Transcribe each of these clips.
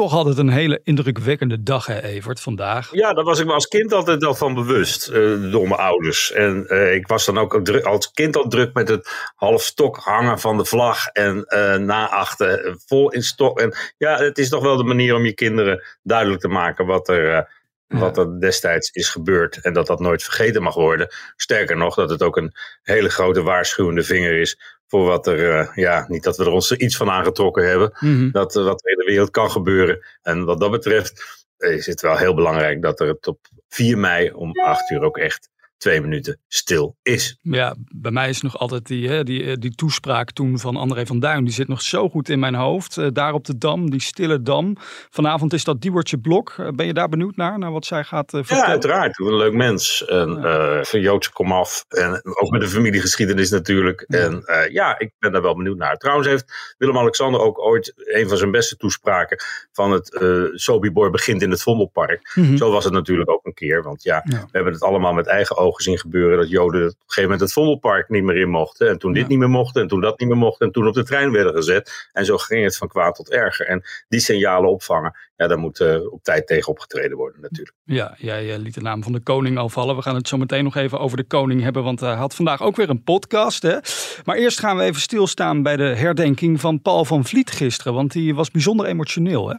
Toch altijd een hele indrukwekkende dag, hè, Evert, vandaag. Ja, daar was ik me als kind altijd al van bewust, uh, door mijn ouders. En uh, ik was dan ook druk, als kind al druk met het half stok hangen van de vlag en uh, na achter vol in stok. En ja, het is toch wel de manier om je kinderen duidelijk te maken wat er wat er destijds is gebeurd en dat dat nooit vergeten mag worden. Sterker nog, dat het ook een hele grote waarschuwende vinger is voor wat er, uh, ja, niet dat we er ons iets van aangetrokken hebben, mm -hmm. dat wat er in de wereld kan gebeuren. En wat dat betreft is het wel heel belangrijk dat er het op 4 mei om 8 uur ook echt twee minuten stil is. Ja, bij mij is nog altijd die, hè, die, die toespraak toen van André van Duin. Die zit nog zo goed in mijn hoofd. Uh, daar op de Dam, die stille Dam. Vanavond is dat Diewertje Blok. Uh, ben je daar benieuwd naar, naar wat zij gaat uh, vertellen? Ja, uiteraard. Een leuk mens. En, ja. van Joodse komaf. En ook met de familiegeschiedenis natuurlijk. Ja. En ja, ik ben daar wel benieuwd naar. Trouwens heeft Willem-Alexander ook ooit een van zijn beste toespraken van het Sobibor begint in het Vondelpark. Mm -hmm. Zo was het natuurlijk ook een keer. Want ja, ja. we hebben het allemaal met eigen ogen gezien gebeuren dat Joden op een gegeven moment het Vondelpark niet meer in mochten. En toen dit ja. niet meer mocht en toen dat niet meer mocht en toen op de trein werden gezet. En zo ging het van kwaad tot erger. En die signalen opvangen, ja, daar moet uh, op tijd tegen opgetreden worden natuurlijk. Ja, jij liet de naam van de koning al vallen. We gaan het zo meteen nog even over de koning hebben, want hij had vandaag ook weer een podcast. Hè? Maar eerst gaan we even stilstaan bij de herdenking van Paul van Vliet gisteren, want die was bijzonder emotioneel hè?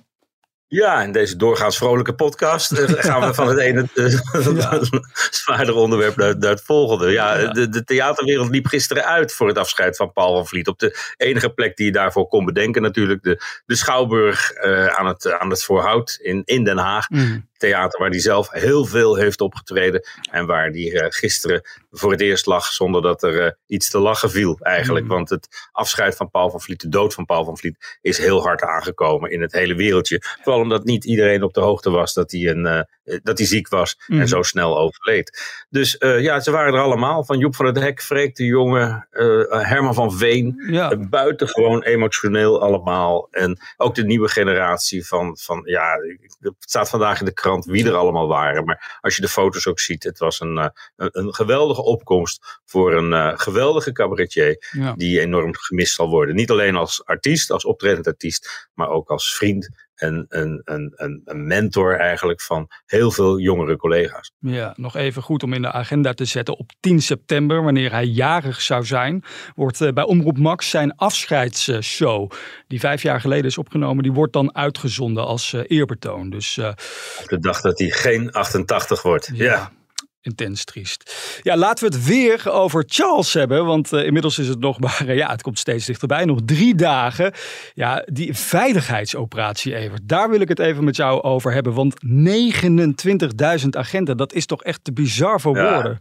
Ja, in deze doorgaans vrolijke podcast gaan we van het ene ja. zwaardere onderwerp naar, naar, het volgende. Ja, ja, De, de theaterwereld liep gisteren uit voor het afscheid van Paul van Vliet. Op de enige plek die je daarvoor kon bedenken natuurlijk. De, de Schouwburg uh, aan, het, aan het Voorhout in, in Den Haag. Mm. Theater waar hij zelf heel veel heeft opgetreden. En waar hij uh, gisteren voor het eerst lag zonder dat er uh, iets te lachen viel eigenlijk. Mm. Want het afscheid van Paul van Vliet, de dood van Paul van Vliet, is heel hard aangekomen in het hele wereldje. Vooral omdat niet iedereen op de hoogte was dat hij, een, uh, dat hij ziek was mm. en zo snel overleed. Dus ja, ze waren er allemaal. Van Joep van het Hek, Freek de Jonge, Herman van Veen. Ja. buitengewoon emotioneel allemaal. En ook de nieuwe generatie van, van ja, het staat vandaag in de krant wie er allemaal waren. Maar als je de foto's ook ziet, het was een, uh, een, geweldige opkomst voor een geweldige cabaretier. Ja. Die enorm gemist zal worden. Niet alleen als artiest, als optredend artiest, maar ook als vriend en een, een, een, een, mentor eigenlijk van heel veel jongere collega's. Ja, nog even goed om in de agenda te zetten. Op 10 september, wanneer hij jarig zou zijn, wordt uh, bij Omroep Max zijn afscheidsshow, die vijf jaar geleden is opgenomen, die wordt dan uitgezonden als uh, eerbetoon. Dus, uh, Op de dag dat hij geen 88 wordt. ja. ja intens triest. Ja, laten we het weer over Charles hebben. Want uh, inmiddels is het nog maar, uh, ja, het komt steeds dichterbij. Nog drie dagen. Ja, die veiligheidsoperatie, Evert. Daar wil ik het even met jou over hebben. Want 29.000 agenten, dat is toch echt te bizar voor ja. woorden.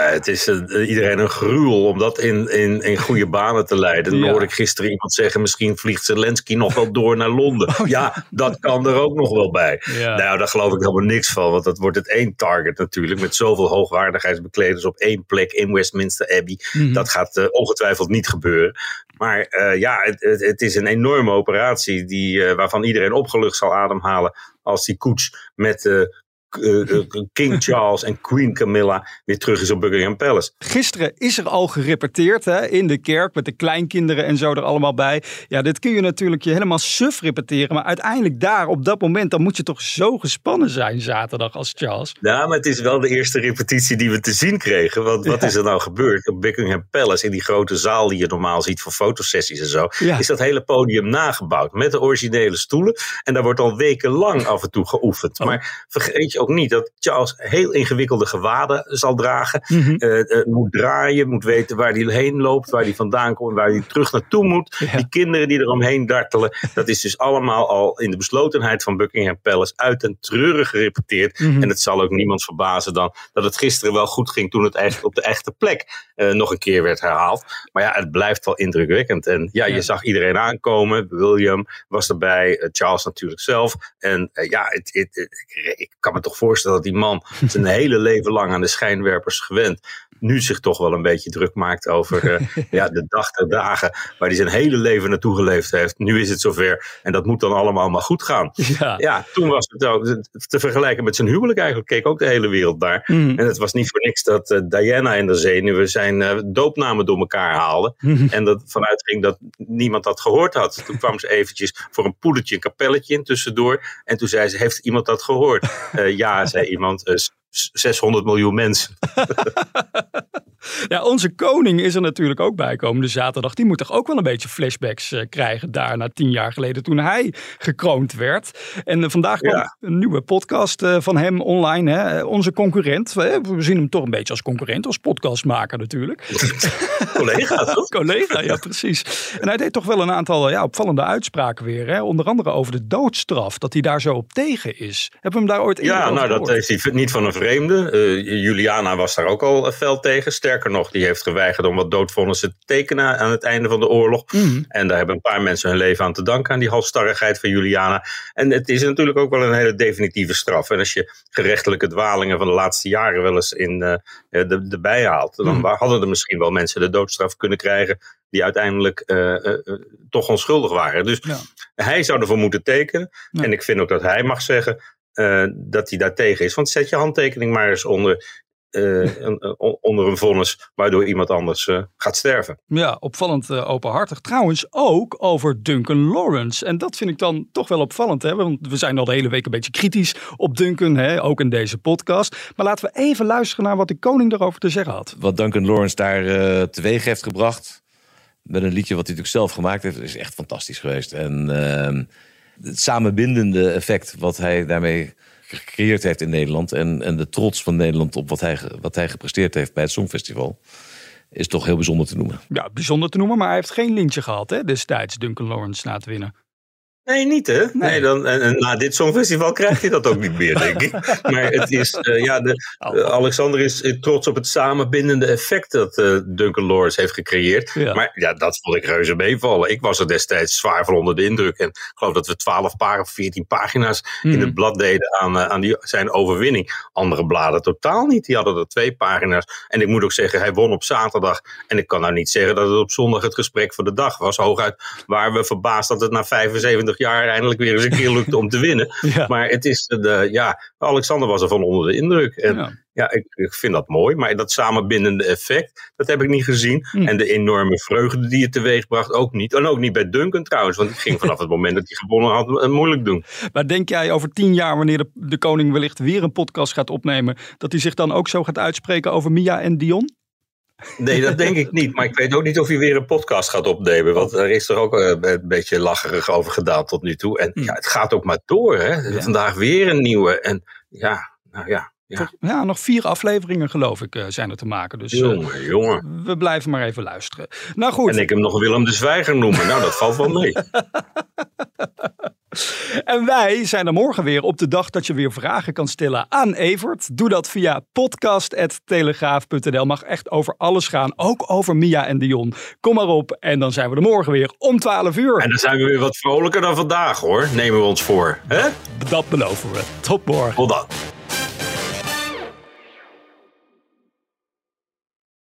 Uh, het is uh, iedereen een gruwel om dat in, in, in goede banen te leiden. Dan ja. hoorde ik gisteren iemand zeggen: misschien vliegt Zelensky nog wel door naar Londen. Oh, ja. ja. dat kan er ook nog wel bij. Ja. Nou, daar geloof ik helemaal niks van, want dat wordt het één target natuurlijk. Met zoveel hoogwaardigheidsbekleders op één plek in Westminster Abbey. Mm -hmm. Dat gaat uh, ongetwijfeld niet gebeuren. Maar ja, het, het, het, is een enorme operatie die, waarvan iedereen opgelucht zal ademhalen als die koets met King Charles en Queen Camilla weer terug is op Buckingham Palace. Gisteren is er al gerepeteerd hè, in de kerk met de kleinkinderen en zo er allemaal bij. Ja, dit kun je natuurlijk je helemaal suf repeteren, maar uiteindelijk daar op dat moment dan moet je toch zo gespannen zijn zaterdag als Charles. Ja, maar het is wel de eerste repetitie die we te zien kregen. Want wat ja. is er nou gebeurd op Buckingham Palace in die grote zaal die je normaal ziet voor fotosessies en zo, ja. is dat hele podium nagebouwd met de originele stoelen en daar wordt al wekenlang af en toe geoefend. Oh. Maar vergeet je ook niet dat Charles heel ingewikkelde gewaden zal dragen. Eh, moet draaien, moet weten waar hij heen loopt, waar hij vandaan komt, waar hij terug naartoe moet. Die kinderen die eromheen dartelen. Dat is dus allemaal al in de beslotenheid van Buckingham Palace uit en treurig gerepeteerd. Mhm. En het zal ook niemand verbazen dan dat het gisteren wel goed ging toen het echt op de echte plek eh, nog een keer werd herhaald. Maar ja, het blijft wel indrukwekkend. En ja, je zag iedereen aankomen. William was erbij, Charles natuurlijk zelf. En ja, het, het, het- ik, ik kan me toch voorstellen dat die man zijn hele leven lang aan de schijnwerpers gewend. Nu zich toch wel een beetje druk maakt over eh, ja, de dag der dagen. Waar hij zijn hele leven naartoe geleefd heeft. Nu is het zover. En dat moet dan allemaal maar goed gaan. Ja. Ja, toen was het ook te vergelijken met zijn huwelijk eigenlijk. Keek ook de hele wereld naar. Mhm. En het was niet voor niks dat eh, Diana en de zenuwen zijn eh, doopnamen door elkaar haalden. Mhm. En dat vanuit ging dat niemand dat gehoord had. Toen kwam ze eventjes voor een poedertje een kapelletje in tussendoor. En toen zei ze, heeft iemand dat gehoord? Eh, ja, zei iemand, eh, s- 600 miljoen mensen. Ja, onze koning is er natuurlijk ook bij komende zaterdag. Die moet toch ook wel een beetje flashbacks eh, krijgen daar na tien jaar geleden toen hij gekroond werd. En eh, vandaag kwam Ja. een nieuwe podcast eh, van hem online. Hè? Onze concurrent. We, zien hem toch een beetje als concurrent, als podcastmaker natuurlijk. Collega, toch? Collega, ja precies. En hij deed toch wel een aantal ja, opvallende uitspraken weer. Hè? Onder andere over de doodstraf, dat hij daar zo op tegen is. Hebben we hem daar ooit Ja, nou dat heeft hij niet van een vreemde. Juliana was daar ook al fel tegen. Sterker nog, die heeft geweigerd om wat doodvonnissen te tekenen aan het einde van de oorlog. Mhm. En daar hebben een paar mensen hun leven aan te danken, aan die halstarrigheid van Juliana. En het is natuurlijk ook wel een hele definitieve straf. En als je gerechtelijke dwalingen van de laatste jaren wel eens in eh, de, de bijhaalt, dan Hmm. hadden er misschien wel mensen de doodstraf kunnen krijgen die uiteindelijk eh, toch onschuldig waren. Dus Ja. hij zou ervoor moeten tekenen. Ja. En ik vind ook dat hij mag zeggen dat hij daar tegen is. Want zet je handtekening maar eens onder, eh, een, een- onder een vonnis waardoor iemand anders eh, gaat sterven. Ja, opvallend eh, openhartig. Trouwens ook over Duncan Lawrence. En dat vind ik dan toch wel opvallend. Hè? Want we zijn al de hele week een beetje kritisch op Duncan. Hè? Ook in deze podcast. Maar laten we even luisteren naar wat de koning daarover te zeggen had. wat Duncan Lawrence daar eh, teweeg heeft gebracht. Met een liedje wat hij natuurlijk zelf gemaakt heeft, is echt fantastisch geweest. En ehm, het samenbindende effect wat hij daarmee gecreëerd heeft in Nederland. En, en de trots van Nederland op wat hij, wat hij gepresteerd heeft bij het Songfestival. Is toch heel bijzonder te noemen. Ja, bijzonder te noemen. Maar hij heeft geen lintje gehad hè, destijds, Duncan Lawrence, na het winnen. Nee, niet hè? Nee. dan, en, en na dit Songfestival krijgt hij dat ook niet meer, denk ik. Maar het is, eh, ja, de, Oh. eh, Alexander is eh, trots op het samenbindende effect dat eh, Duncan Lawrence heeft gecreëerd. Ja. Maar ja, dat vond ik reuze meevallen. Ik was er destijds zwaar van onder de indruk. En ik geloof dat we 12 paar of 14 pagina's in het blad deden aan, aan die, zijn overwinning. Andere bladen totaal niet. Die hadden er twee pagina's. En ik moet ook zeggen, hij won op zaterdag. En ik kan nou niet zeggen dat het op zondag het gesprek van de dag was. Hooguit waren we verbaasd dat het na 75 jaar eindelijk weer eens een keer lukte om te winnen. Ja. Maar het is, de, ja, Alexander was er van onder de indruk. En Ja. ja, ik, ik vind dat mooi. Maar dat samenbindende effect, dat heb ik niet gezien. Hm. En de enorme vreugde die het teweeg bracht ook niet. En ook niet bij Duncan trouwens. Want die ging vanaf het moment dat hij gewonnen had eh, moeilijk doen. Maar denk jij over tien jaar, wanneer de, de koning wellicht weer een podcast gaat opnemen, dat hij zich dan ook zo gaat uitspreken over Mia en Dion? Nee, dat denk ik niet. Maar ik weet ook niet of hij weer een podcast gaat opnemen. Want er is er ook eh, een beetje lacherig over gedaan tot nu toe. En Hm. ja, het gaat ook maar door. Hè? Vandaag weer een nieuwe. En ja, nou ja. ja. Ja, nog vier afleveringen geloof ik eh, zijn er te maken. Dus eh, Jongen, jongen. we blijven maar even luisteren. Nou goed, En ik hem nog Willem de Zwijger noemen. Nou, dat valt wel mee. En wij zijn er morgen weer op de dag dat je weer vragen kan stellen aan Evert. Doe dat via podcast.telegraaf.nl. Mag echt over alles gaan, ook over Mia en Dion. Kom maar op en dan zijn we er morgen weer om 12 uur. En dan zijn we weer wat vrolijker dan vandaag hoor. Nemen we ons voor. Hè? dat beloven we. Tot morgen. Tot dan.